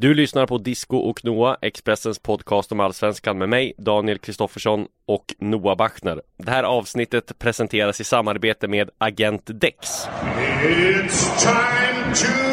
Du lyssnar på Disco och Noah, Expressens podcast om Allsvenskan med mig, Daniel Kristoffersson och Noah Bachner. Det här avsnittet presenteras i samarbete med Agent Dex. It's time to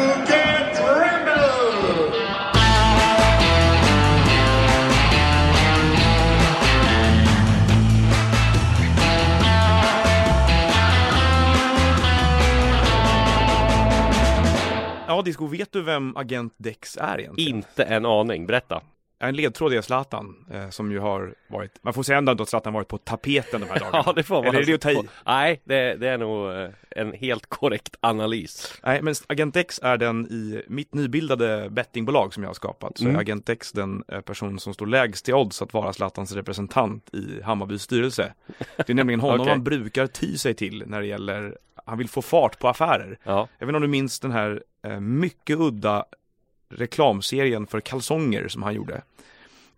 Ja, Disco, vet du vem Agent Dex är egentligen? Inte en aning, berätta. En ledtråd är Zlatan, eh, som ju har varit, man får säga ändå att Zlatan varit på tapeten de här dagarna. Ja, det får man. Eller är det att ta i? Nej, det, det är nog eh, en helt korrekt analys. Nej, men Agent X är den i mitt nybildade bettingbolag som jag har skapat. Så Mm. är Agent X den eh, person som står lägst i odds att vara Zlatans representant i Hammarbys styrelse. Det är nämligen honom Okej. man brukar ty sig till när det gäller, han vill få fart på affärer. Ja, Jag vet inte om du minns den här eh, mycket udda reklamserien för kalsonger som han gjorde.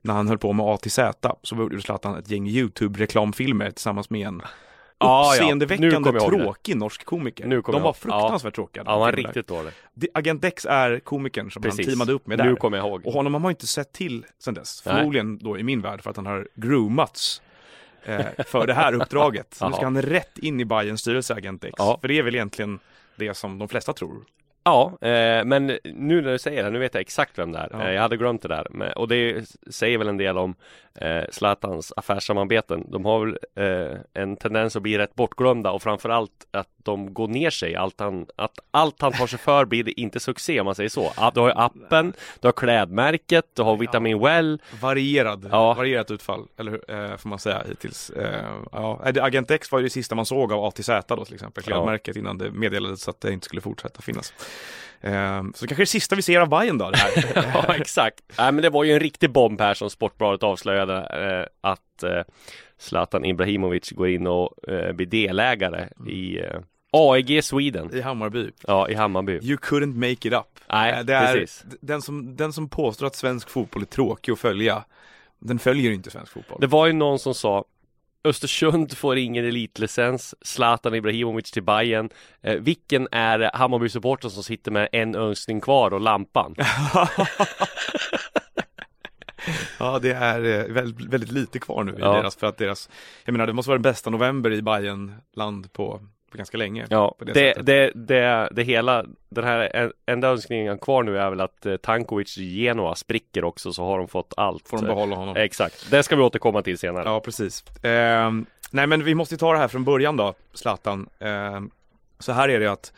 När han höll på med A till Z så gjorde Zlatan ett gäng YouTube-reklamfilmer tillsammans med en Ja, ja. Nu uppseendeväckande det. tråkig norsk komiker. Nu De var ihåg. fruktansvärt tråkiga. de ja han var riktigt dålig. Agent Dex är komikern som han Precis. teamade upp med Nu där. kommer jag ihåg. Och honom har man inte sett till sen dess. Förmodligen då i min värld för att han har groomats för det här uppdraget. Så nu ska han rätt in i Bayerns styrelse, Agent Dex. Ja. För det är väl egentligen det som de flesta tror. Ja, eh, men nu när du säger det, nu vet jag exakt vem det är. Ja. Eh, jag hade glömt det där. Och det säger väl en del om eh, Zlatans affärssamarbeten. De har väl eh, en tendens att bli rätt bortglömda och framförallt att de går ner sig. Allt han, att allt han tar sig för blir det inte succé om man säger så. Du har ju appen, du har klädmärket, du har Vitamin Well. Varierad, Ja. varierat utfall, eller hur, eh, får man säga hittills. Eh, ja. Eh, Agent X var ju det sista man såg av A till Z då till exempel, Ja. klädmärket innan det meddelades att det inte skulle fortsätta finnas. Eh, så kanske det sista vi ser av Bayern då, det här. ja, exakt. Nej, men det var ju en riktig bomb här som Sportbladet avslöjade eh, att eh, Zlatan Ibrahimovic går in och eh, blir delägare i eh, AEG Sweden. I Hammarby. Ja, i Hammarby. You couldn't make it up. Nej, Eh, det är, precis. Den som, den som påstår att svensk fotboll är tråkig att följa, den följer inte svensk fotboll. Det var ju någon som sa Östersund får ingen elitlicens Zlatan Ibrahimovic till Bayern eh, Vilken är Hammarby-supporten som sitter med en önskning kvar och lampan? Ja, det är eh, väldigt, väldigt lite kvar nu i Ja. deras, för att deras, jag menar det måste vara den bästa november i Bayern land på, på ganska länge. Ja, på det det, det, det, det hela Den här en- enda önskningen kvar nu är väl att eh, Tankovic Genoa spricker också så har de fått allt Får de behålla honom. Eh, Exakt, det ska vi återkomma till senare Ja, precis. Ehm, nej, men vi måste ju ta det här från början då, Zlatan. Ehm, så här är det att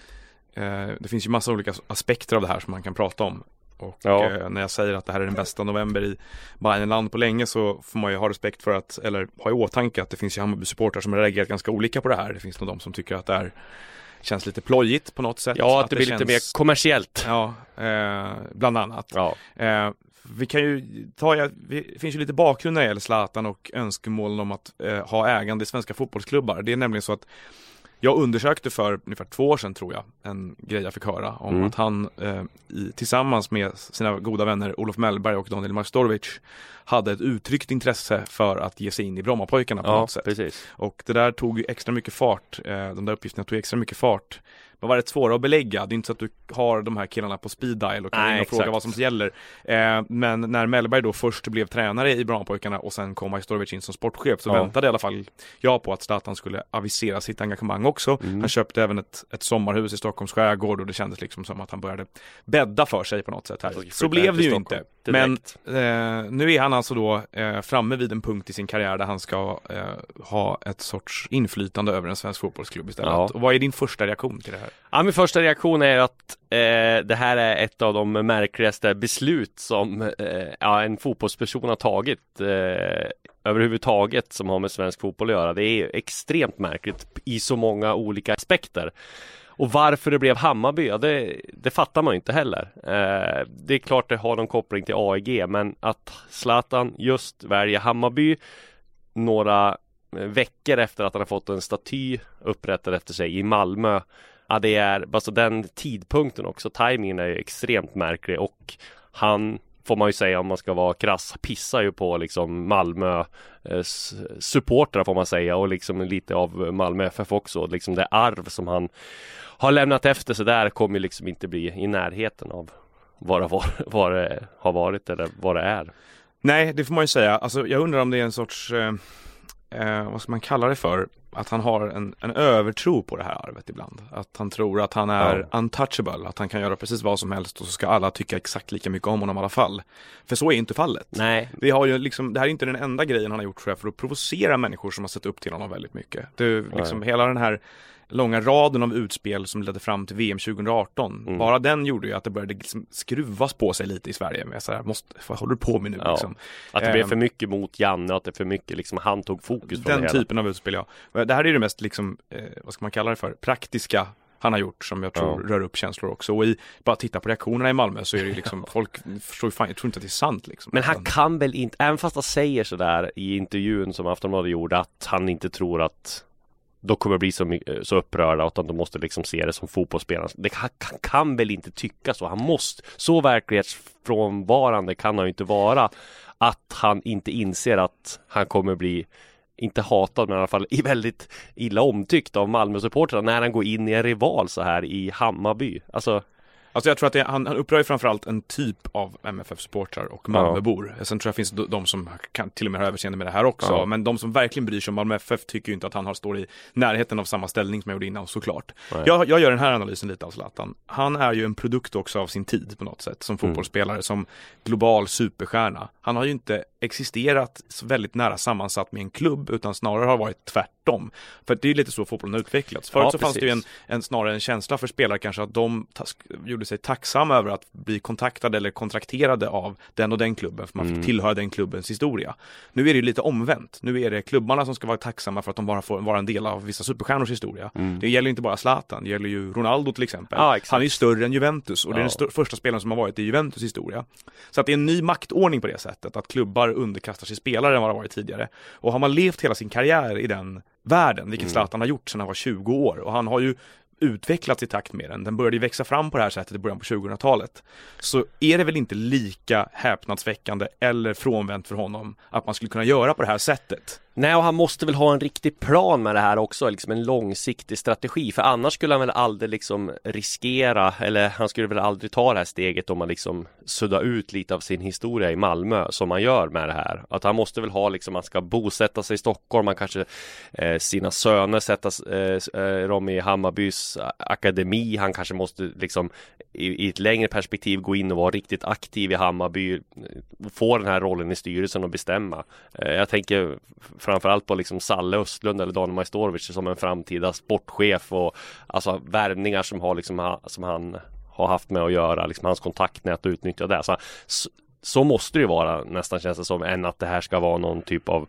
eh, det finns ju massa olika aspekter av det här som man kan prata om. Och Ja. eh, när jag säger att det här är den bästa november i Bayernland på länge så får man ju ha respekt för att, eller ha i åtanke att det finns ju Hammarby-supportrar som reagerat ganska olika på det här. Det finns nog de som tycker att det här känns lite plojigt på något sätt. Ja, att det blir lite känns- mer kommersiellt Ja, eh, bland annat. Ja, Eh, vi kan ju ta, ja, det finns ju lite bakgrund när det gäller Zlatan och önskemålen om att eh, ha ägande i svenska fotbollsklubbar. Det är nämligen så att jag undersökte för ungefär två år sedan tror jag en grej jag fick höra om Mm. att han eh, i, tillsammans med sina goda vänner Olof Mellberg och Daniel Marstorovic hade ett uttryckt intresse för att ge sig in i Brommapojkarna på ja något sätt. precis Och det där tog ju extra mycket fart, eh, de där uppgifterna tog extra mycket fart. De var rätt svåra att belägga, det är inte så att du har de här killarna på speed dial och kan Nej, och fråga vad som gäller. Eh, men när Mellberg då först blev tränare i Brommapojkarna och sen kom Majstorovic in som sportchef så Ja. väntade i alla fall jag på att Zlatan skulle avisera sitt engagemang också. Mm. Han köpte även ett, ett sommarhus i Stockholms skärgård och det kändes liksom som att han började bädda för sig på något sätt här. Alltså, Så blev det ju inte. Men direkt. Eh, nu är han alltså då eh, framme vid en punkt i sin karriär där han ska eh, ha ett sorts inflytande över en svensk fotbollsklubb istället. Ja. Och vad är din första reaktion till det här? Ja, min första reaktion är att eh, det här är ett av de märkligaste beslut som eh, ja, en fotbollsperson har tagit eh, överhuvudtaget som har med svensk fotboll att göra. Det är extremt märkligt i så många olika aspekter. Och varför det blev Hammarby, ja, det, det fattar man ju inte heller. Eh, det är klart det har någon koppling till AEG, men att Zlatan just väljer Hammarby några eh, veckor efter att han har fått en staty upprättad efter sig i Malmö Ja det är, alltså den tidpunkten också, tajmingen är ju extremt märklig och han Får man ju säga om man ska vara krass, pissar ju på liksom Malmö eh, supportrar får man säga och liksom lite av Malmö FF också, liksom det arv som han har lämnat efter sig där kommer ju liksom inte bli i närheten av vad det, var, vad det har varit eller vad det är. Nej, det får man ju säga. Alltså, jag undrar om det är en sorts, eh, eh, vad ska man kalla det för? Att han har en, en övertro på det här arvet ibland. Att han tror att han är untouchable, att han kan göra precis vad som helst och så ska alla tycka exakt lika mycket om honom i alla fall. För så är inte fallet. Nej, Vi har ju liksom, det här är inte den enda grejen han har gjort tror jag för att provocera människor som har sett upp till honom väldigt mycket. Det, liksom, hela den här långa raden av utspel som ledde fram till VM 2018. Mm. Bara den gjorde ju att det började liksom skruvas på sig lite i Sverige med så här, måste, vad håller du på med nu Ja. liksom? att det blev Ehm. för mycket mot Janne, att det för mycket liksom, han tog fokus från Den det hela. typen av utspel ja. Det här är det mest liksom, eh, vad ska man kalla det för, praktiska han har gjort som jag tror Ja. rör upp känslor också. Och i, bara titta på reaktionerna i Malmö så är det ju liksom, folk förstår ju fan, jag tror inte att det är sant liksom. Men han kan väl inte, även fast han säger sådär i intervjun som Aftonbladet gjorde att han inte tror att de kommer bli så, eh, så upprörda att de måste liksom se det som fotbollsspelare. Det, han kan, kan väl inte tycka så. Han måste, så verklighetsfrånvarande kan han ju inte vara att han inte inser att han kommer bli inte hatad men i alla fall väldigt illa omtyckt av Malmö-supportrarna när han går in i en rival så här i Hammarby. Alltså, Alltså jag tror att det, han, han upprör ju framförallt en typ av MFF-supportrar och Malmöbor. Sen tror jag finns de, som kan till och med ha överseende med det här också. Ja. Men de som verkligen bryr sig om Malmö FF tycker ju inte att han har, står i närheten av samma ställning som jag gjorde innan såklart. Nej. Jag, jag gör den här analysen lite av Zlatan. Han är ju en produkt också av sin tid på något sätt. Som Mm. fotbollsspelare, som global superstjärna. Han har ju inte existerat väldigt nära sammansatt med en klubb utan snarare har varit tvärtom. För det är lite så fotbollen har utvecklats. Förut Ja, så fanns det ju en, precis. en, snarare en känsla för spelare kanske att de gjorde sig tacksamma över att bli kontaktade eller kontrakterade av den och den klubben för man Mm. fick tillhöra den klubbens historia. Nu är det ju lite omvänt. Nu är det klubbarna som ska vara tacksamma för att de bara får vara en del av vissa superstjärnors historia. Mm. Det gäller inte bara Zlatan, det gäller ju Ronaldo till exempel. Ja, exakt. Han är ju större än Juventus och det är Ja. den första spelaren som har varit i Juventus historia. Så att det är en ny maktordning på det sättet, att klubbar underkastar sig spelare än vad det varit tidigare. Och har man levt hela sin karriär i den världen, vilket Mm. Zlatan har gjort sedan han var 20 år, och han har ju utvecklats i takt med den. Den började ju växa fram på det här sättet i början på 2000-talet. Så är det väl inte lika häpnadsväckande eller frånvänt för honom att man skulle kunna göra på det här sättet. Nej, och han måste väl ha en riktig plan med det här också, liksom en långsiktig strategi. För annars skulle han väl aldrig liksom riskera, eller han skulle väl aldrig ta det här steget om man liksom sudda ut lite av sin historia i Malmö som man gör med det här. Att han måste väl ha liksom, man ska bosätta sig i Stockholm, man kanske eh, sina söner sätta eh, eh dem i Hammarbys akademi. Han kanske måste liksom i, i ett längre perspektiv gå in och vara riktigt aktiv i Hammarby, eh, få den här rollen i styrelsen och bestämma. Eh, jag tänker framförallt på liksom Salle Östlund eller Daniel Majstorovic som en framtida sportchef och alltså värvningar som har liksom som han har haft med att göra, liksom hans kontaktnät och utnyttja det. Så, så, måste det ju vara nästan känns det som än att det här ska vara någon typ av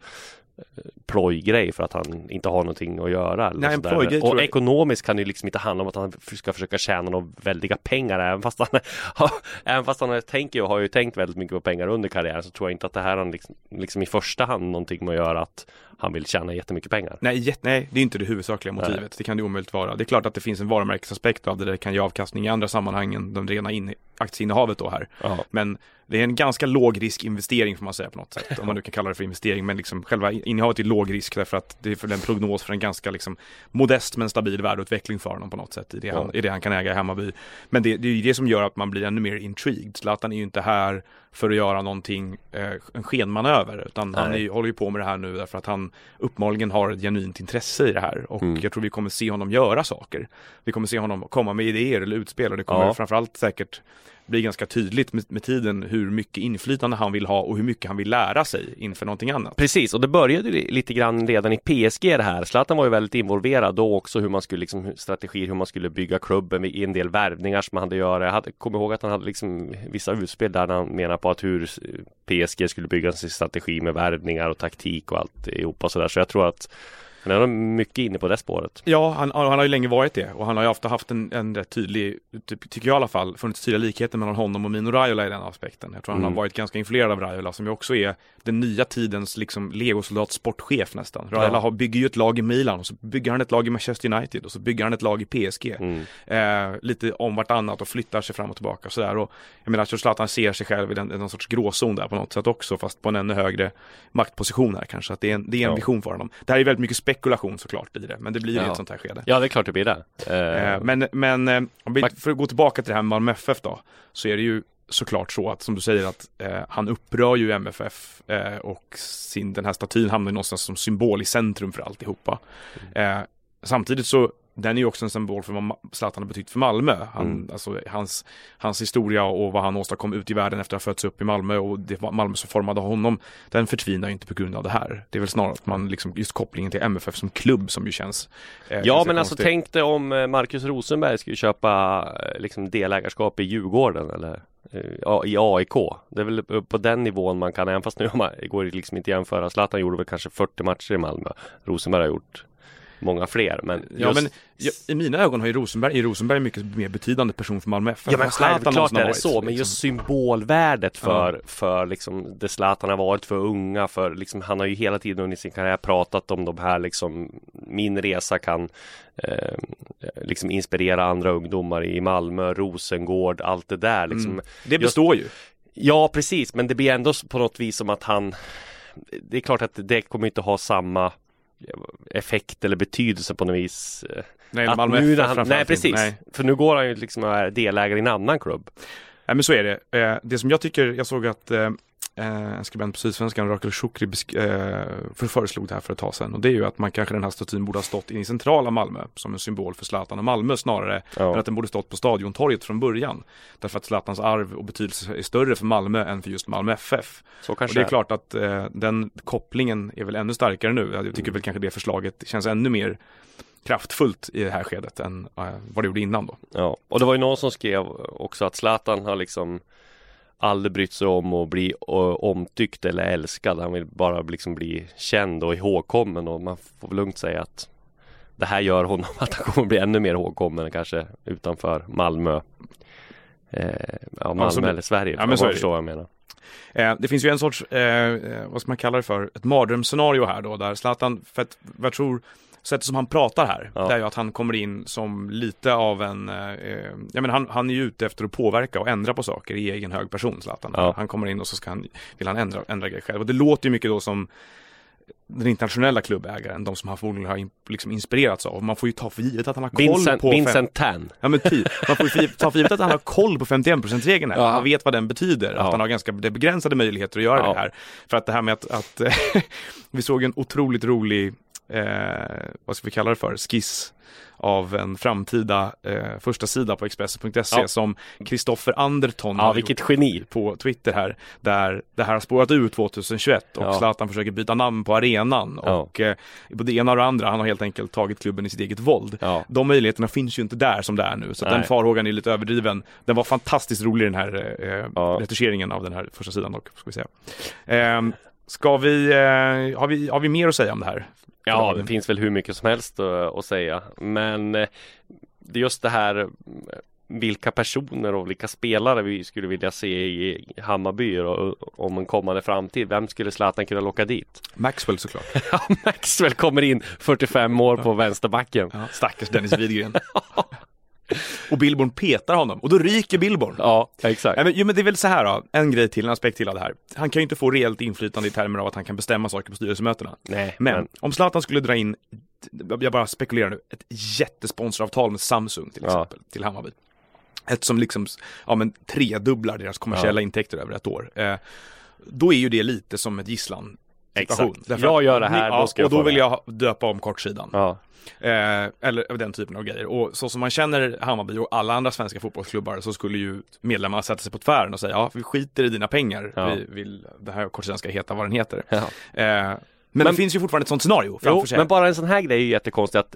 plojgrej för att han inte har någonting att göra. eller Nej, en Och jag- ekonomiskt kan det ju liksom inte handla om att han ska försöka tjäna några väldiga pengar även fast han, även fast han tänker och har ju tänkt väldigt mycket på pengar under karriären så tror jag inte att det här har liksom, liksom i första hand någonting med att göra att han vill tjäna jättemycket pengar. Nej, nej, det är inte det huvudsakliga motivet. Nej. Det kan det omöjligt vara. Det är klart att det finns en varumärkesaspekt av det det kan ge avkastning i andra sammanhang än de rena in, aktieinnehavet då här. Ja. Men det är en ganska låg risk investering får man säga på något sätt. Om man nu kan kalla det för investering. Men liksom själva innehavet är låg risk därför att det är för en prognos för en ganska liksom modest men stabil värdeutveckling för honom på något sätt i det, han, i det han kan äga i Hammarby. Men det, det är ju det som gör att man blir ännu mer intrigued. Zlatan är ju inte här för att göra någonting, eh, en skenmanöver. Utan han är, Nej. håller ju på med det här nu därför att han uppenbarligen har ett genuint intresse i det här. Och Mm. jag tror vi kommer se honom göra saker. Vi kommer se honom komma med idéer eller utspel och det kommer Ja. framförallt säkert blir ganska tydligt med, med tiden hur mycket inflytande han vill ha och hur mycket han vill lära sig inför någonting annat. Precis, och det började lite grann redan i PSG det här. Zlatan var ju väldigt involverad då också hur man skulle liksom strategier, hur man skulle bygga klubben i en del värvningar som han hade göra. Jag hade, kommer ihåg att han hade liksom vissa utspel där han menar på att hur PSG skulle bygga sin strategi med värvningar och taktik och alltihopa. sådär. Så jag tror att han är mycket inne på det spåret. Ja, han, han har ju länge varit det och han har ju ofta haft en, en rätt tydlig, tycker jag i alla fall, funnits tydliga likheter mellan honom och Mino Raiola i den aspekten. Jag tror han Mm. har varit ganska influerad av Raiola som ju också är den nya tidens liksom legosoldat sportchef nästan. Raiola har, bygger ju ett lag i Milan och så bygger han ett lag i Manchester United och så bygger han ett lag i PSG. Mm. eh, lite om vartannat och flyttar sig fram och tillbaka och sådär. Och jag menar, tror Zlatan ser sig själv i, den, någon sorts gråzon där på något sätt också, fast på en ännu högre maktposition här kanske. Att det är en, det är en Ja. vision för honom. Det här är väldigt mycket spekulation såklart i det, men det blir Ja. ett sånt här skede. Ja, det är klart det blir det. Eh, Eh, men men eh, om vi, för att gå tillbaka till det här med Malmö FF då, så är det ju såklart så att som du säger att eh, han upprör ju MFF eh, och sin, den här statyn hamnar någonstans som symbol i centrum för alltihopa. Eh, samtidigt så den är ju också en symbol för vad Zlatan har betytt för Malmö. Han, Mm. alltså, hans, hans historia och vad han åstadkom ute i världen efter att ha fötts upp i Malmö och det var Malmö som formade honom. Den förtvinar ju inte på grund av det här. Det är väl snarare att man liksom, just kopplingen till MFF som klubb som ju känns eh, Ja men alltså tänk dig om eh, Marcus Rosenberg skulle köpa eh, liksom delägarskap i Djurgården eller eh, i AIK. Det är väl på den nivån man kan, även fast nu man, går det liksom inte jämföra. Zlatan gjorde väl kanske 40 matcher i Malmö. Rosenberg har gjort många fler. Men Ja just- men ja, i mina ögon har ju Rosenberg, är Rosenberg en mycket mer betydande person för Malmö FF. Ja men självklart är det varit, så, men liksom. just symbolvärdet för, för liksom det Zlatan har varit för unga, för liksom, han har ju hela tiden under sin karriär pratat om de här liksom, min resa kan eh, liksom inspirera andra ungdomar i Malmö, Rosengård, allt det där liksom. Mm. Det består ju. Ja precis, men det blir ändå på något vis som att han Det är klart att det kommer inte ha samma effekt eller betydelse på något vis eh, Nej, att Malmö nu FF han, Nej precis, Nej. för nu går han ju liksom och är delägare i en annan klubb Nej men så är det. Eh, det som jag tycker, jag såg att eh, eh, en skribent på Sydsvenskan, Rakel Shukri, eh, för föreslog det här för ett tag sedan. Och det är ju att man kanske den här statyn borde ha stått inne i centrala Malmö som en symbol för Zlatan och Malmö snarare Ja. än att den borde stått på Stadiontorget från början. Därför att Zlatans arv och betydelse är större för Malmö än för just Malmö FF. Så Och kanske det är klart att eh, den kopplingen är väl ännu starkare nu. Jag tycker väl kanske det förslaget känns ännu mer kraftfullt i det här skedet än eh, vad det gjorde innan då. Ja, och det var ju någon som skrev också att Zlatan har liksom aldrig brytt sig om att bli omtyckt eller älskad. Han vill bara liksom bli känd och ihågkommen och man får lugnt säga att det här gör honom att han kommer bli ännu mer ihågkommen kanske utanför Malmö. Eh, ja, Malmö Absolut. eller Sverige. Ja, men så förstår vad jag menar. Eh, det finns ju en sorts, eh, eh, vad ska man kalla det för, ett mardrömsscenario här då där Zlatan, för att jag tror Sättet som han pratar här, Ja. det är ju att han kommer in som lite av en, eh, eh, jag menar han, han är ju ute efter att påverka och ändra på saker i egen hög person Zlatan. Ja. Han kommer in och så ska han, vill han ändra, ändra grejer själv. Och det låter ju mycket då som den internationella klubbägaren, de som han förmodligen har liksom inspirerats av. Man får ju ta för givet att han har koll Vincent, på fem- Vincent Tan. Ja men typ. Man får ju ta för givet att han har koll på 51%-regeln här. Ja. Han vet vad den betyder. Ja. Att han har ganska begränsade möjligheter att göra Ja. det här. För att det här med att, att vi såg en otroligt rolig, eh, vad ska vi kalla det för, skiss av en framtida eh, första sida på Expressen.se Ja. som Kristoffer Anderton Ja, har vilket gjort geni. på Twitter här, där det här har spårat ur 2021 och Ja. Zlatan försöker byta namn på arenan Ja. och eh, både det ena och det andra, han har helt enkelt tagit klubben i sitt eget våld. Ja. De möjligheterna finns ju inte där som det är nu, så den farhågan är lite överdriven. Den var fantastiskt rolig den här eh, retuscheringen av den här första sidan dock, ska vi säga. Eh, ska vi, eh, har vi, har vi mer att säga om det här? Ja, det finns väl hur mycket som helst att, säga. Men eh, det är just det här eh, vilka personer och vilka spelare vi skulle vilja se i Hammarby och, om en kommande framtid. Vem skulle Zlatan kunna locka dit? Maxwell såklart. Ja, Maxwell kommer in 45 år på vänsterbacken. Ja, stackars Dennis Widgren. och Billborn petar honom, och då ryker Billborn. Ja, exakt. Men, jo, men det är väl så här då, en grej till, en aspekt till av det här. Han kan ju inte få reellt inflytande i termer av att han kan bestämma saker på styrelsemötena. Nej, Men om Zlatan skulle dra in, jag bara spekulerar nu, ett jättesponsoravtal med Samsung till Ja. exempel, till Hammarby. Ett som liksom, ja men tredubblar deras kommersiella intäkter över ett år. Eh, då är ju det lite som ett gisslan. Situation. Exakt. Därför Jag gör det här, ja, då ska jag Och då vill det. jag döpa om kortsidan. Ja, Eh, eller den typen av grejer. Och så som man känner Hammarby och alla andra svenska fotbollsklubbar så skulle ju medlemmarna sätta sig på tvären och säga ja, vi skiter i dina pengar. Ja. Vi vill, den här kortsidan ska heta vad den heter. Eh, men, Men- det finns ju fortfarande ett sånt scenario framför Jo, sig. men bara en sån här grej är ju jättekonstigt att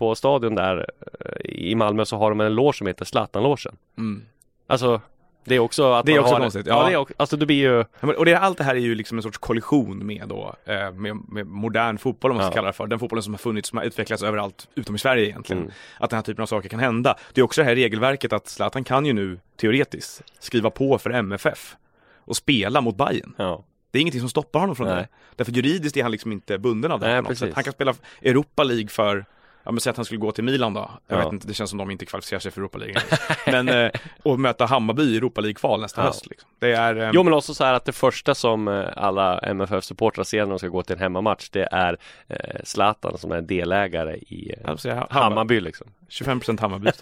på stadion där eh, i Malmö så har de en loge som heter Zlatan-logen. Mm. Alltså det är också att Det är man också har konstigt, Ja, ja. det är också, alltså det blir ju Och det, allt det här är ju liksom en sorts kollision med då, eh, med, med modern fotboll om man ska Ja. kalla det för. Den fotbollen som har funnits, som har utvecklats överallt utom i Sverige egentligen. Mm. Att den här typen av saker kan hända. Det är också det här regelverket att Zlatan kan ju nu teoretiskt skriva på för MFF. och spela mot Bayern. Ja. Det är ingenting som stoppar honom från Nej. det. Därför juridiskt är han liksom inte bunden av det Nej. Han kan spela Europa League för Ja men säg att han skulle gå till Milan då. Jag Ja. vet inte, det känns som de inte kvalificerar sig för Europa League. men, eh, och möta Hammarby i Europa League-kval nästa Ja. höst liksom. Det är... Eh, Jo men också så här att det första som eh, alla MFF-supportrar ser när de ska gå till en hemmamatch Det är eh, Zlatan som är delägare i eh, Hammar, Hammarby liksom 25% Hammarby.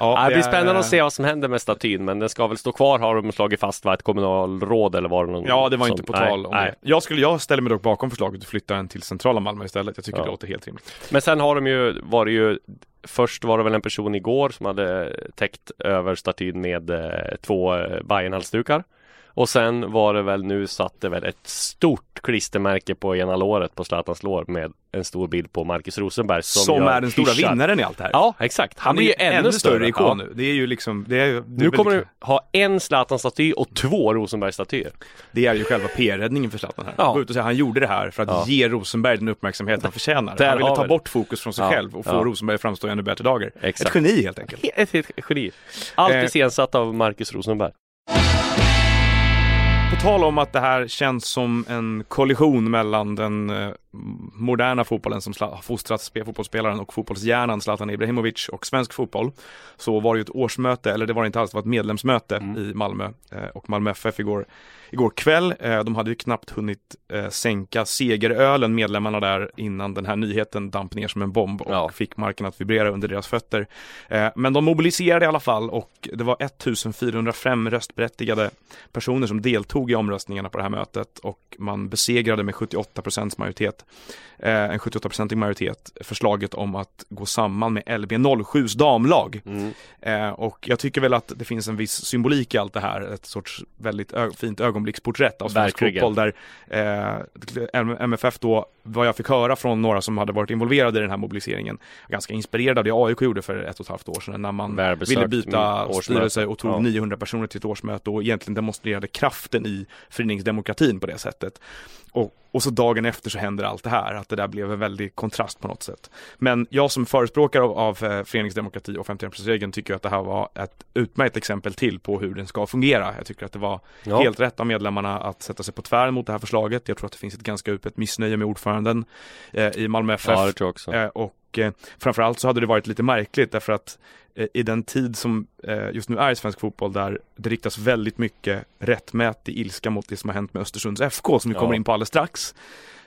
Ja, det blir är, spännande att se vad som händer med statyn men den ska väl stå kvar har de slagit fast va? Ett kommunalråd eller var det någon Ja, det var som- inte på nej, tal om nej. det. Jag, skulle, jag ställer mig dock bakom förslaget att flytta den till centrala Malmö istället. Jag tycker Ja. det låter helt rimligt. Men sen har de ju, var det ju Först var det väl en person igår som hade täckt över statyn med eh, två eh, Bajenhalsdukar Och sen var det väl nu satt det väl ett stort klistermärke på ena låret på Zlatans lår med en stor bild på Marcus Rosenberg Som, som, är den stora hyschar. vinnaren i allt det här. Ja, exakt. Han, blir ju ännu större ikon Ja. nu. Det är ju liksom, det är, det är Nu väldigt- kommer du ha en Zlatan-staty och två Rosenberg-statyer. Det är ju själva PR-räddningen för Zlatan här. Ja. Ut och säga han gjorde det här för att Ja. ge Rosenberg den uppmärksamhet han förtjänar. Där han ville ta bort fokus från sig Ja. själv och få. Rosenberg att framstå i ännu bättre dagar. Exakt. Ett geni helt enkelt. Ett, ett geni. Allt Eh. iscensatt av Marcus Rosenberg. Tal om att det här känns som en kollision mellan den eh, moderna fotbollen som har fostrat spe- fotbollsspelaren och fotbollshjärnan Zlatan Ibrahimovic och svensk fotboll. Så var det ju ett årsmöte, eller det var det inte alls, det var ett medlemsmöte Mm. i Malmö eh, och Malmö FF igår, igår kväll. Eh, de hade ju knappt hunnit sänka segerölen medlemmarna där innan den här nyheten damp ner som en bomb och Ja. fick marken att vibrera under deras fötter. Men de mobiliserade i alla fall och det var 1405 röstberättigade personer som deltog i omröstningarna på det här mötet och man besegrade med 78 procents majoritet, eh, en 78-procentig majoritet, förslaget om att gå samman med LB07s damlag. Mm. Eh, och jag tycker väl att det finns en viss symbolik i allt det här, ett sorts väldigt fint ögonblicksporträtt av svensk fotboll där eh, MFF då, vad jag fick höra från några som hade varit involverade i den här mobiliseringen, ganska inspirerad av det AIK gjorde för ett och ett halvt år sedan när man ville byta styrelse och tog Ja. 900 personer till ett årsmöte och egentligen demonstrerade kraften i föreningsdemokratin på det sättet. Och, och så dagen efter så händer allt det här, att det där blev en väldig kontrast på något sätt. Men jag som förespråkare av, av eh, föreningsdemokrati och 51%-regeln tycker att det här var ett utmärkt exempel till på hur den ska fungera. Jag tycker att det var Ja. helt rätt av medlemmarna att sätta sig på tvären mot det här förslaget. Jag tror att det finns ett ganska utbrett missnöje med ordföranden eh, i Malmö FF. Ja. Eh, och eh, framförallt så hade det varit lite märkligt därför att eh, i den tid som eh, just nu är i svensk fotboll där det riktas väldigt mycket rättmätig ilska mot det som har hänt med Östersunds FK som vi Ja. kommer in på alldeles strax.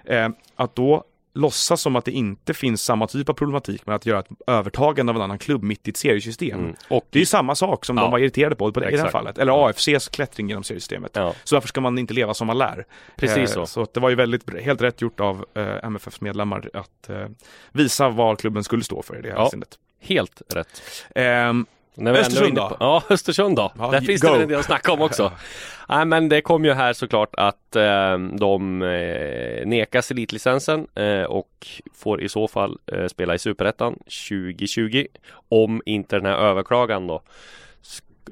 Eh, att då låtsas som att det inte finns samma typ av problematik med att göra ett övertagande av en annan klubb mitt i ett seriesystem. Mm. Och Det är ju samma sak som Ja. de var irriterade på, på det, i det här fallet. Eller AFCs klättring genom seriesystemet. ja, Så varför ska man inte leva som man lär? precis Eh, så. Så att det var ju väldigt, helt rätt gjort av eh, MFFs medlemmar att eh, visa vad klubben skulle stå för i det här Ja. avseendet. Helt rätt. När Östersund då? på- Ja, Östersund då. Ja, Där finns go. det en del att snacka om också. Nej men det kom ju här såklart att eh, de eh, nekas elitlicensen eh, och får i så fall eh, spela i Superettan 2020 om inte den här överklagan då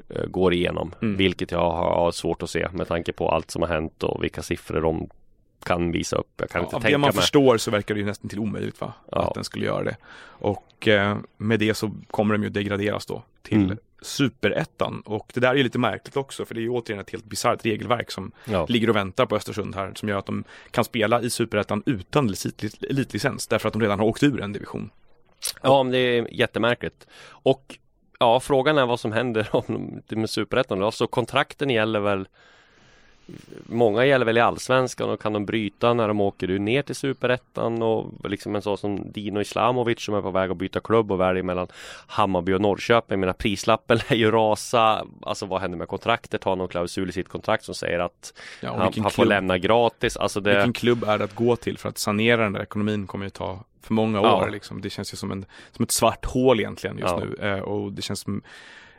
eh, går igenom. Mm. Vilket jag har svårt att se med tanke på allt som har hänt och vilka siffror de kan visa upp. Jag kan inte av tänka det man mig. förstår så verkar det ju nästan till omöjligt va? Ja. Att den skulle göra det. Och eh, med det så kommer de ju degraderas då till Mm. Superettan. Och det där är ju lite märkligt också för det är ju återigen ett helt bisarrt regelverk som Ja. ligger och väntar på Östersund här som gör att de kan spela i Superettan utan elit- elitlicens därför att de redan har åkt ur en division. Ja, men det är jättemärkligt. Och ja, frågan är vad som händer om det med Superettan då. Alltså kontrakten gäller väl Många gäller väl i Allsvenskan och kan de bryta när de åker ner till Superettan och liksom en sån som Dino Islamovic som är på väg att byta klubb och väljer mellan Hammarby och Norrköping. Menar prislappen lär ju rasa. Alltså vad händer med kontraktet? Har någon klausul i sitt kontrakt som säger att Ja, han, han får klubb, lämna gratis? Alltså det... vilken klubb är det att gå till för att sanera den där ekonomin kommer ju ta för många Ja. år liksom. Det känns ju som, en, som ett svart hål egentligen just Ja. nu eh, och det känns som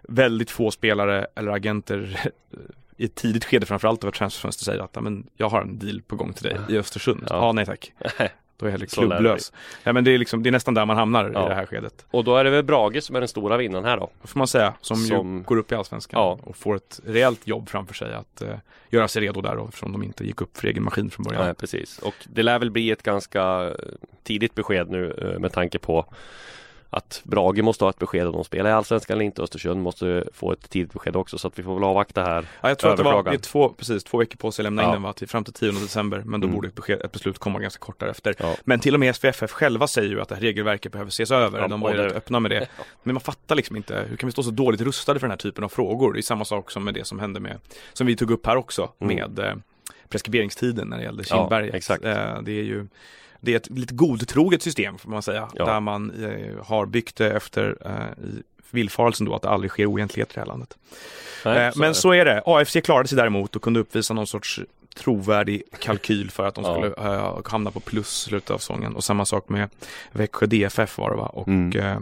väldigt få spelare eller agenter i ett tidigt skede framförallt av ett transferfönster säger att "Ja, men, jag har en deal på gång till dig i Östersund. Ja, Ja. nej tack. Då är jag klubblös. Ja, men det, är liksom, det är nästan där man hamnar Ja. i det här skedet. Och då är det väl Brage som är den stora vinnaren här då. Får man säga, som, Som- ju går upp i Allsvenskan Ja. och får ett rejält jobb framför sig att eh, göra sig redo där då, eftersom de inte gick upp för egen maskin från början. Nej, precis. Och det lär väl bli ett ganska eh, tidigt besked nu eh, med tanke på att Brage måste ha ett besked om de spelar i Allsvenskan eller inte. Östersund måste få ett tidigt besked också så att vi får väl avvakta här. Ja, jag tror att det var det två, precis, två veckor på sig att lämna in Ja. den va, till, fram till 10 december. Men då Mm. borde ett, besked, ett beslut komma ganska kort därefter. Ja. Men till och med SPFF själva säger ju att det här regelverket behöver ses över. Ja, De var ju rätt öppna med det. Men man fattar liksom inte, hur kan vi stå så dåligt rustade för den här typen av frågor? Det är samma sak som med det som hände med, som vi tog upp här också, Mm. med eh, preskriberingstiden när det gällde Ja, Kindberget. exakt. Eh, det är ju det är ett lite godtroget system får man säga. Ja. Där man eh, har byggt det efter eh, villfarelsen då att det aldrig sker oegentligheter i det här landet. Nej, Eh, så är men det. så är det. AFC klarade sig däremot och kunde uppvisa någon sorts trovärdig kalkyl för att de Ja. skulle eh, hamna på plus i slutet av säsongen. Och samma sak med Växjö DFF var det va? Och Mm. eh,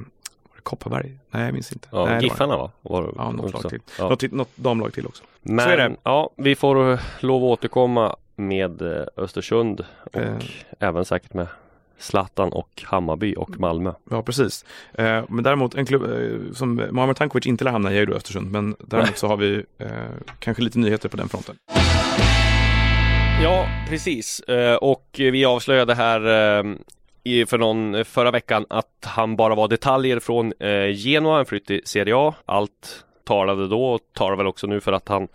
Kopparberg? Nej, jag minns inte. Ja, Nej. Giffarna va? Var, det Ja, något också. lag till. Ja. Något, något damlag till också. Men Så är det. ja, vi får eh, lov att återkomma med eh, Östersund och Eh. även säkert med Zlatan och Hammarby och Malmö. Ja, precis. Eh, men däremot en klubb eh, som Mohamed Tankovic inte lär hamna i är ju Östersund. Men däremot så har vi eh, kanske lite nyheter på den fronten. Ja, precis. Eh, Och vi avslöjade här i- för någon förra veckan att han bara var detaljer från Genoa, en flytt till Serie A. Allt talade då och talar väl också nu för att han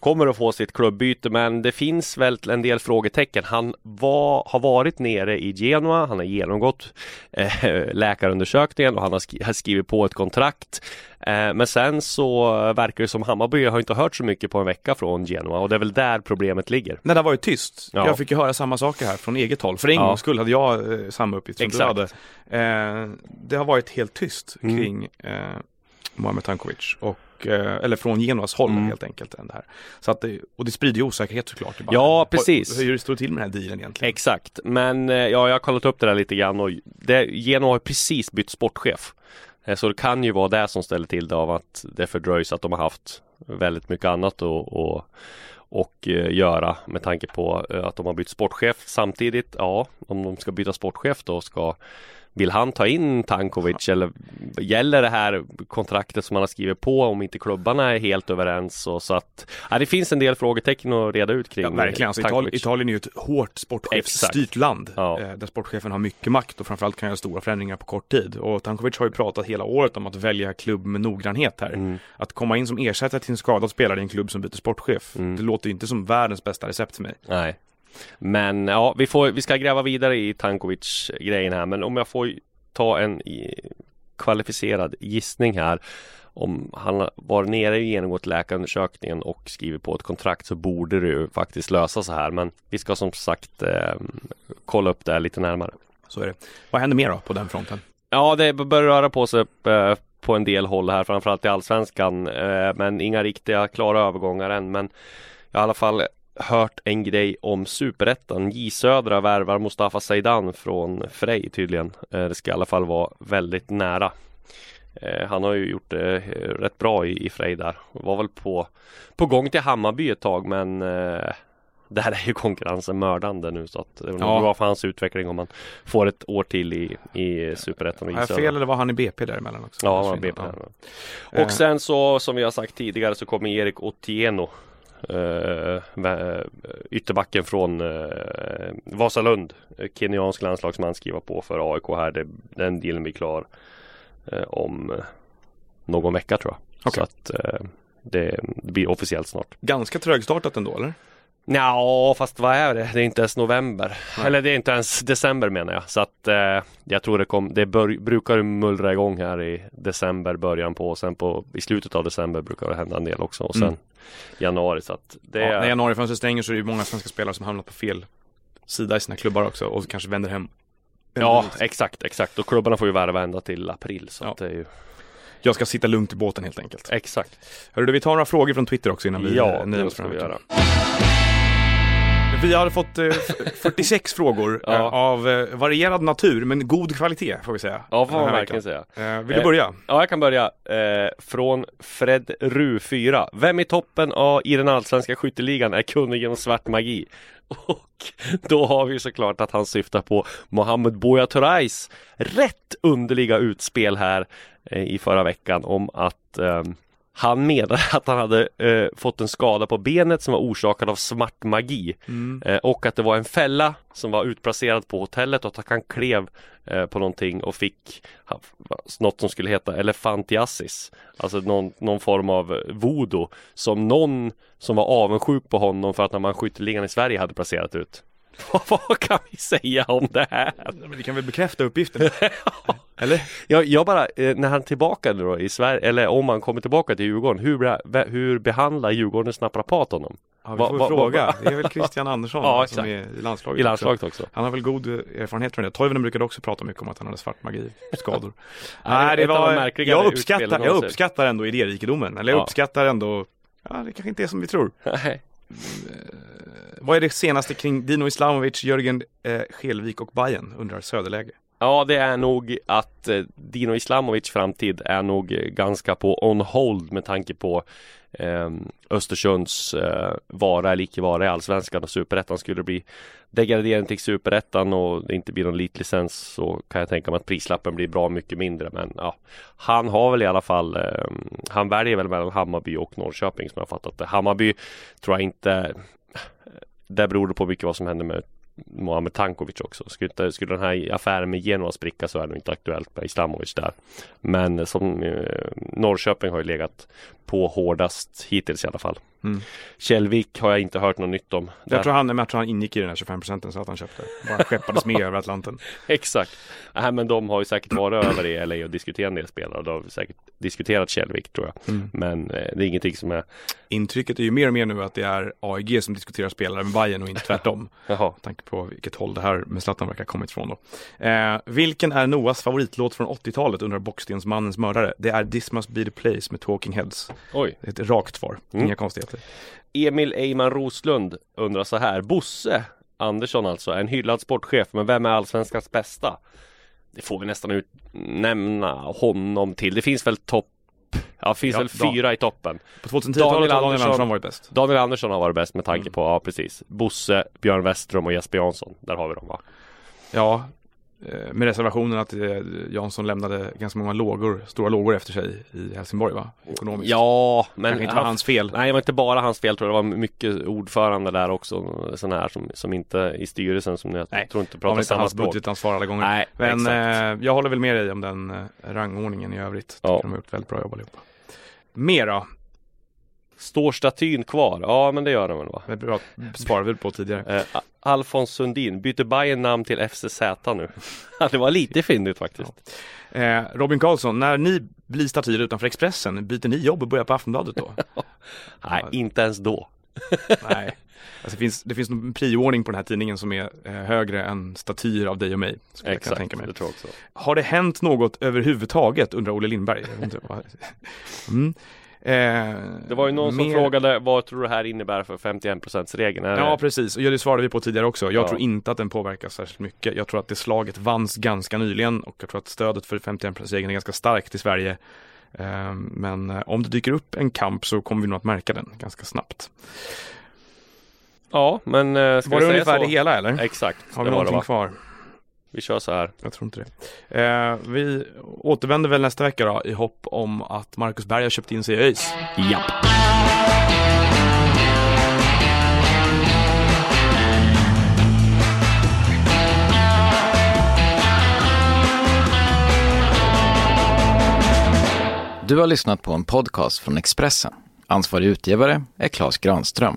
kommer att få sitt klubbyte men det finns väl en del frågetecken. Han var, har varit nere i Genoa, han har genomgått eh, läkarundersökningen och han har, skri- har skrivit på ett kontrakt. Eh, men sen så verkar det som Hammarby har inte hört så mycket på en vecka från Genoa och det är väl där problemet ligger. När det har varit tyst. Ja. Jag fick ju höra samma saker här från eget håll. För en Ja. gångs skull hade jag eh, samma uppgift som Exakt. du hade. Eh, det har varit helt tyst Mm. kring eh, Mohamed Tankovic. Och, eh, eller från Genoas håll Mm. helt enkelt. än Det här. Så att det, och det sprider ju osäkerhet såklart. i Ja, precis. Hur, hur står det till med den här dealen egentligen? Exakt, men eh, ja, jag har kollat upp det där lite grann och det, Genoa har precis bytt sportchef. Eh, Så det kan ju vara det som ställer till det av att det fördröjs att de har haft väldigt mycket annat att och, och eh, göra med tanke på att de har bytt sportchef samtidigt. Ja, om de ska byta sportchef då ska vill han ta in Tankovic eller gäller det här kontraktet som han har skrivit på om inte klubbarna är helt överens och så att ja, det finns en del frågetecken att reda ut kring Ja, verkligen. Alltså, Italien. Italien är ju ett hårt sportchefsstyrt land. Ja. Eh, där sportchefen har mycket makt och framförallt kan göra stora förändringar på kort tid. Och Tankovic har ju pratat hela året om att välja klubb med noggrannhet här. Mm. Att komma in som ersättare till en skadad spelare i en klubb som byter sportchef. Mm. Det låter ju inte som världens bästa recept för mig. Nej. Men ja, vi, får, vi ska gräva vidare i Tankovic-grejen här. Men om jag får ta en kvalificerad gissning här. Om han varit nere och genomgått läkarundersökningen och skrivit på ett kontrakt så borde det ju faktiskt lösa sig här. Men vi ska som sagt eh, kolla upp det här lite närmare. Så är det. Vad händer mer då på den fronten? Ja, det börjar röra på sig eh, på en del håll här, framförallt i Allsvenskan. Eh, men inga riktiga klara övergångar än. Men i alla fall hört en grej om Superettan. J Södra värvar Mustafa Zeidan från Frej tydligen. Eh, det ska i alla fall vara väldigt nära. Eh, han har ju gjort det eh, rätt bra i, i Frej där. Var väl på, på gång till Hammarby ett tag men där är ju konkurrensen mördande nu så att det är Ja. bra för hans utveckling om man får ett år till i, i Superettan och Södra. fel eller var han i BP däremellan också? Ja, han var. BP. Ja. Och sen så som vi har sagt tidigare så kommer Erik Otieno eh, vä- Ytterbacken från eh, Vasalund eh, Kenyansk landslagsman skriva på för AIK här. Det, den dealen blir klar eh, om eh, någon vecka tror jag. Okej. Så att eh, det, det blir officiellt snart. Ganska trögstartat ändå eller? Ja, fast vad är det? Det är inte ens november. Nej. Eller det är inte ens december menar jag. Så att eh, jag tror det kom, det bör, brukar mullra igång här i december början på och sen på i slutet av december brukar det hända en del också och sen Mm. januari så att det Ja, är när januarifönstret stänger så är det ju många svenska spelare som hamnat på fel sida i sina klubbar också och kanske vänder hem. Ja, exakt, exakt. Och klubbarna får ju värva ända till april så Ja. det är ju Jag ska sitta lugnt i båten helt enkelt. exakt. Hörru du, vi tar några frågor från Twitter också innan vi Ja, det ska vi göra. Vi har fått eh, f- 46 frågor Ja. eh, av eh, varierad natur men god kvalitet får vi säga. Ja, får den man här verkligen veckan. säga. Eh, vill du Eh, börja? Ja, jag kan börja. Eh, från Fred Ru 4. Vem i toppen av, i den allsvenska skytteligan är kunnig genom svart magi? Och då har vi såklart att han syftar på Mohamed Buya Turais rätt underliga utspel här eh, i förra veckan om att ehm, Han menade att han hade eh, fått en skada på benet som var orsakad av smart magi Mm. eh, och att det var en fälla som var utplacerad på hotellet och att han klev eh, på någonting och fick ha- något som skulle heta elefantiasis Alltså någon, någon form av voodoo som någon som var avundsjuk på honom för att när man skytteligan i Sverige hade placerat ut. Vad kan vi säga om det här? Men vi kan väl bekräfta uppgiften? Eller? Jag, jag bara, eh, när han är tillbaka nu då i Sverige, eller om han kommer tillbaka till Djurgården, hur, hur behandlar Djurgårdens naprapat honom? Ja, vi Va- får va- fråga. va- Det är väl Christian Andersson Ja, som är i landslaget. I landslaget också? Han har väl god eh, erfarenhet från det. Toivonen brukade också prata mycket om att han hade svart magi, skador. Nej, det märkligare jag, uppskattar, jag uppskattar ändå idérikedomen. Eller jag Ja. uppskattar ändå, ja det kanske inte är som vi tror. Nej. Vad är det senaste kring Dino Islamovic, Jörgen eh, Skelvik och Bayern undrar Söderläge. Ja, det är nog att eh, Dino Islamovic framtid är nog ganska på on hold med tanke på eh, Östersunds eh, vara eller icke vara i Allsvenskan och Superettan. Skulle det bli degradering till Superettan och det inte blir någon elitlicens så kan jag tänka mig att prislappen blir bra mycket mindre. Men ja Han har väl i alla fall eh, Han väljer väl mellan Hammarby och Norrköping som jag har fattat det. Hammarby tror jag inte Där beror det på mycket vad som händer med Mohamed Tankovic också. Skulle, inte, skulle den här affären med Genoa spricka så är det inte aktuellt med Islamovic där. Men eh, som eh, Norrköping har ju legat på hårdast hittills i alla fall. Mm. Källvik har jag inte hört något nytt om. Jag Där- tror han, jag tror han ingick i den här 25 procenten så att han köpte. Bara skeppades med över Atlanten. Exakt. Nej, men de har ju säkert varit över i LA och diskuterat en del spelare och de har säkert diskuterat Källvik tror jag. Mm. Men eh, det är ingenting som är Intrycket är ju mer och mer nu att det är AIG som diskuterar spelare med Bayern och inte tvärtom. Jaha. Tanke på vilket håll det här med Zlatan verkar ha kommit ifrån då. Eh, vilken är Noahs favoritlåt från 80-talet undrar Bockstensmannens mördare? Det är This must be the place med Talking Heads. Oj. Ett rakt svar, Mm. inga konstigheter. Emil Eiman Roslund undrar så här. Bosse Andersson alltså, en hyllad sportchef, men vem är allsvenskans bästa? Det får vi nästan utnämna honom till. Det finns väl topp Ja, finns Ja, väl Dan- fyra i toppen. På 2010-talet Daniel Daniel Andersson. Andersson varit bäst. Daniel Andersson har varit bäst med tanke Mm. på, ja precis. Bosse, Björn Westrom och Jesper Jansson. Där har vi dem va? Ja, med reservationen att eh, Jansson lämnade ganska många lågor, stora lågor efter sig i Helsingborg va? Ekonomiskt. Ja, men Kanske inte var hans fel. Nej, det var inte bara hans fel tror jag. Det var mycket ordförande där också. Sån här som, som inte i styrelsen som jag Nej, tror inte pratar inte samma språk. budgetansvar alla gånger. Nej, Men eh, jag håller väl med dig om den eh, rangordningen i övrigt. Ja. de har gjort väldigt bra jobb allihopa. Mera, Står statyn kvar? Ja, men det gör den väl va? det bra, svarade vi på tidigare. Eh, Alfons Sundin, byter Bayern namn till FCZ nu? Ja, det var lite fyndigt faktiskt. Eh, Robin Karlsson, när ni blir statyer utanför Expressen, byter ni jobb och börjar på Aftonbladet då? Nej, inte ens då. Nej. Alltså det, finns, det finns en prioordning på den här tidningen som är eh, högre än statyer av dig och mig. Exakt, tänka mig. det tror jag också. Har det hänt något överhuvudtaget? undrar Olle Lindberg. Mm. Eh, Det var ju någon som mer- frågade vad tror du det här innebär för 51% regeln? Är Ja det- precis, och det svarade vi på tidigare också. Jag Ja. tror inte att den påverkar särskilt mycket. Jag tror att det slaget vanns ganska nyligen och jag tror att stödet för 51%-regeln är ganska starkt i Sverige. Eh, Men eh, om det dyker upp en kamp så kommer vi nog att märka den ganska snabbt. ja men ska Var det ungefär så? det hela eller? Exakt, Har vi var det någonting va? kvar? Vi kör så här. Jag tror inte det. Eh, vi återvänder väl nästa vecka då i hopp om att Marcus Berg har köpt in sig i ÖIS. Japp. Du har lyssnat på en podcast från Expressen. Ansvarig utgivare är Klas Granström.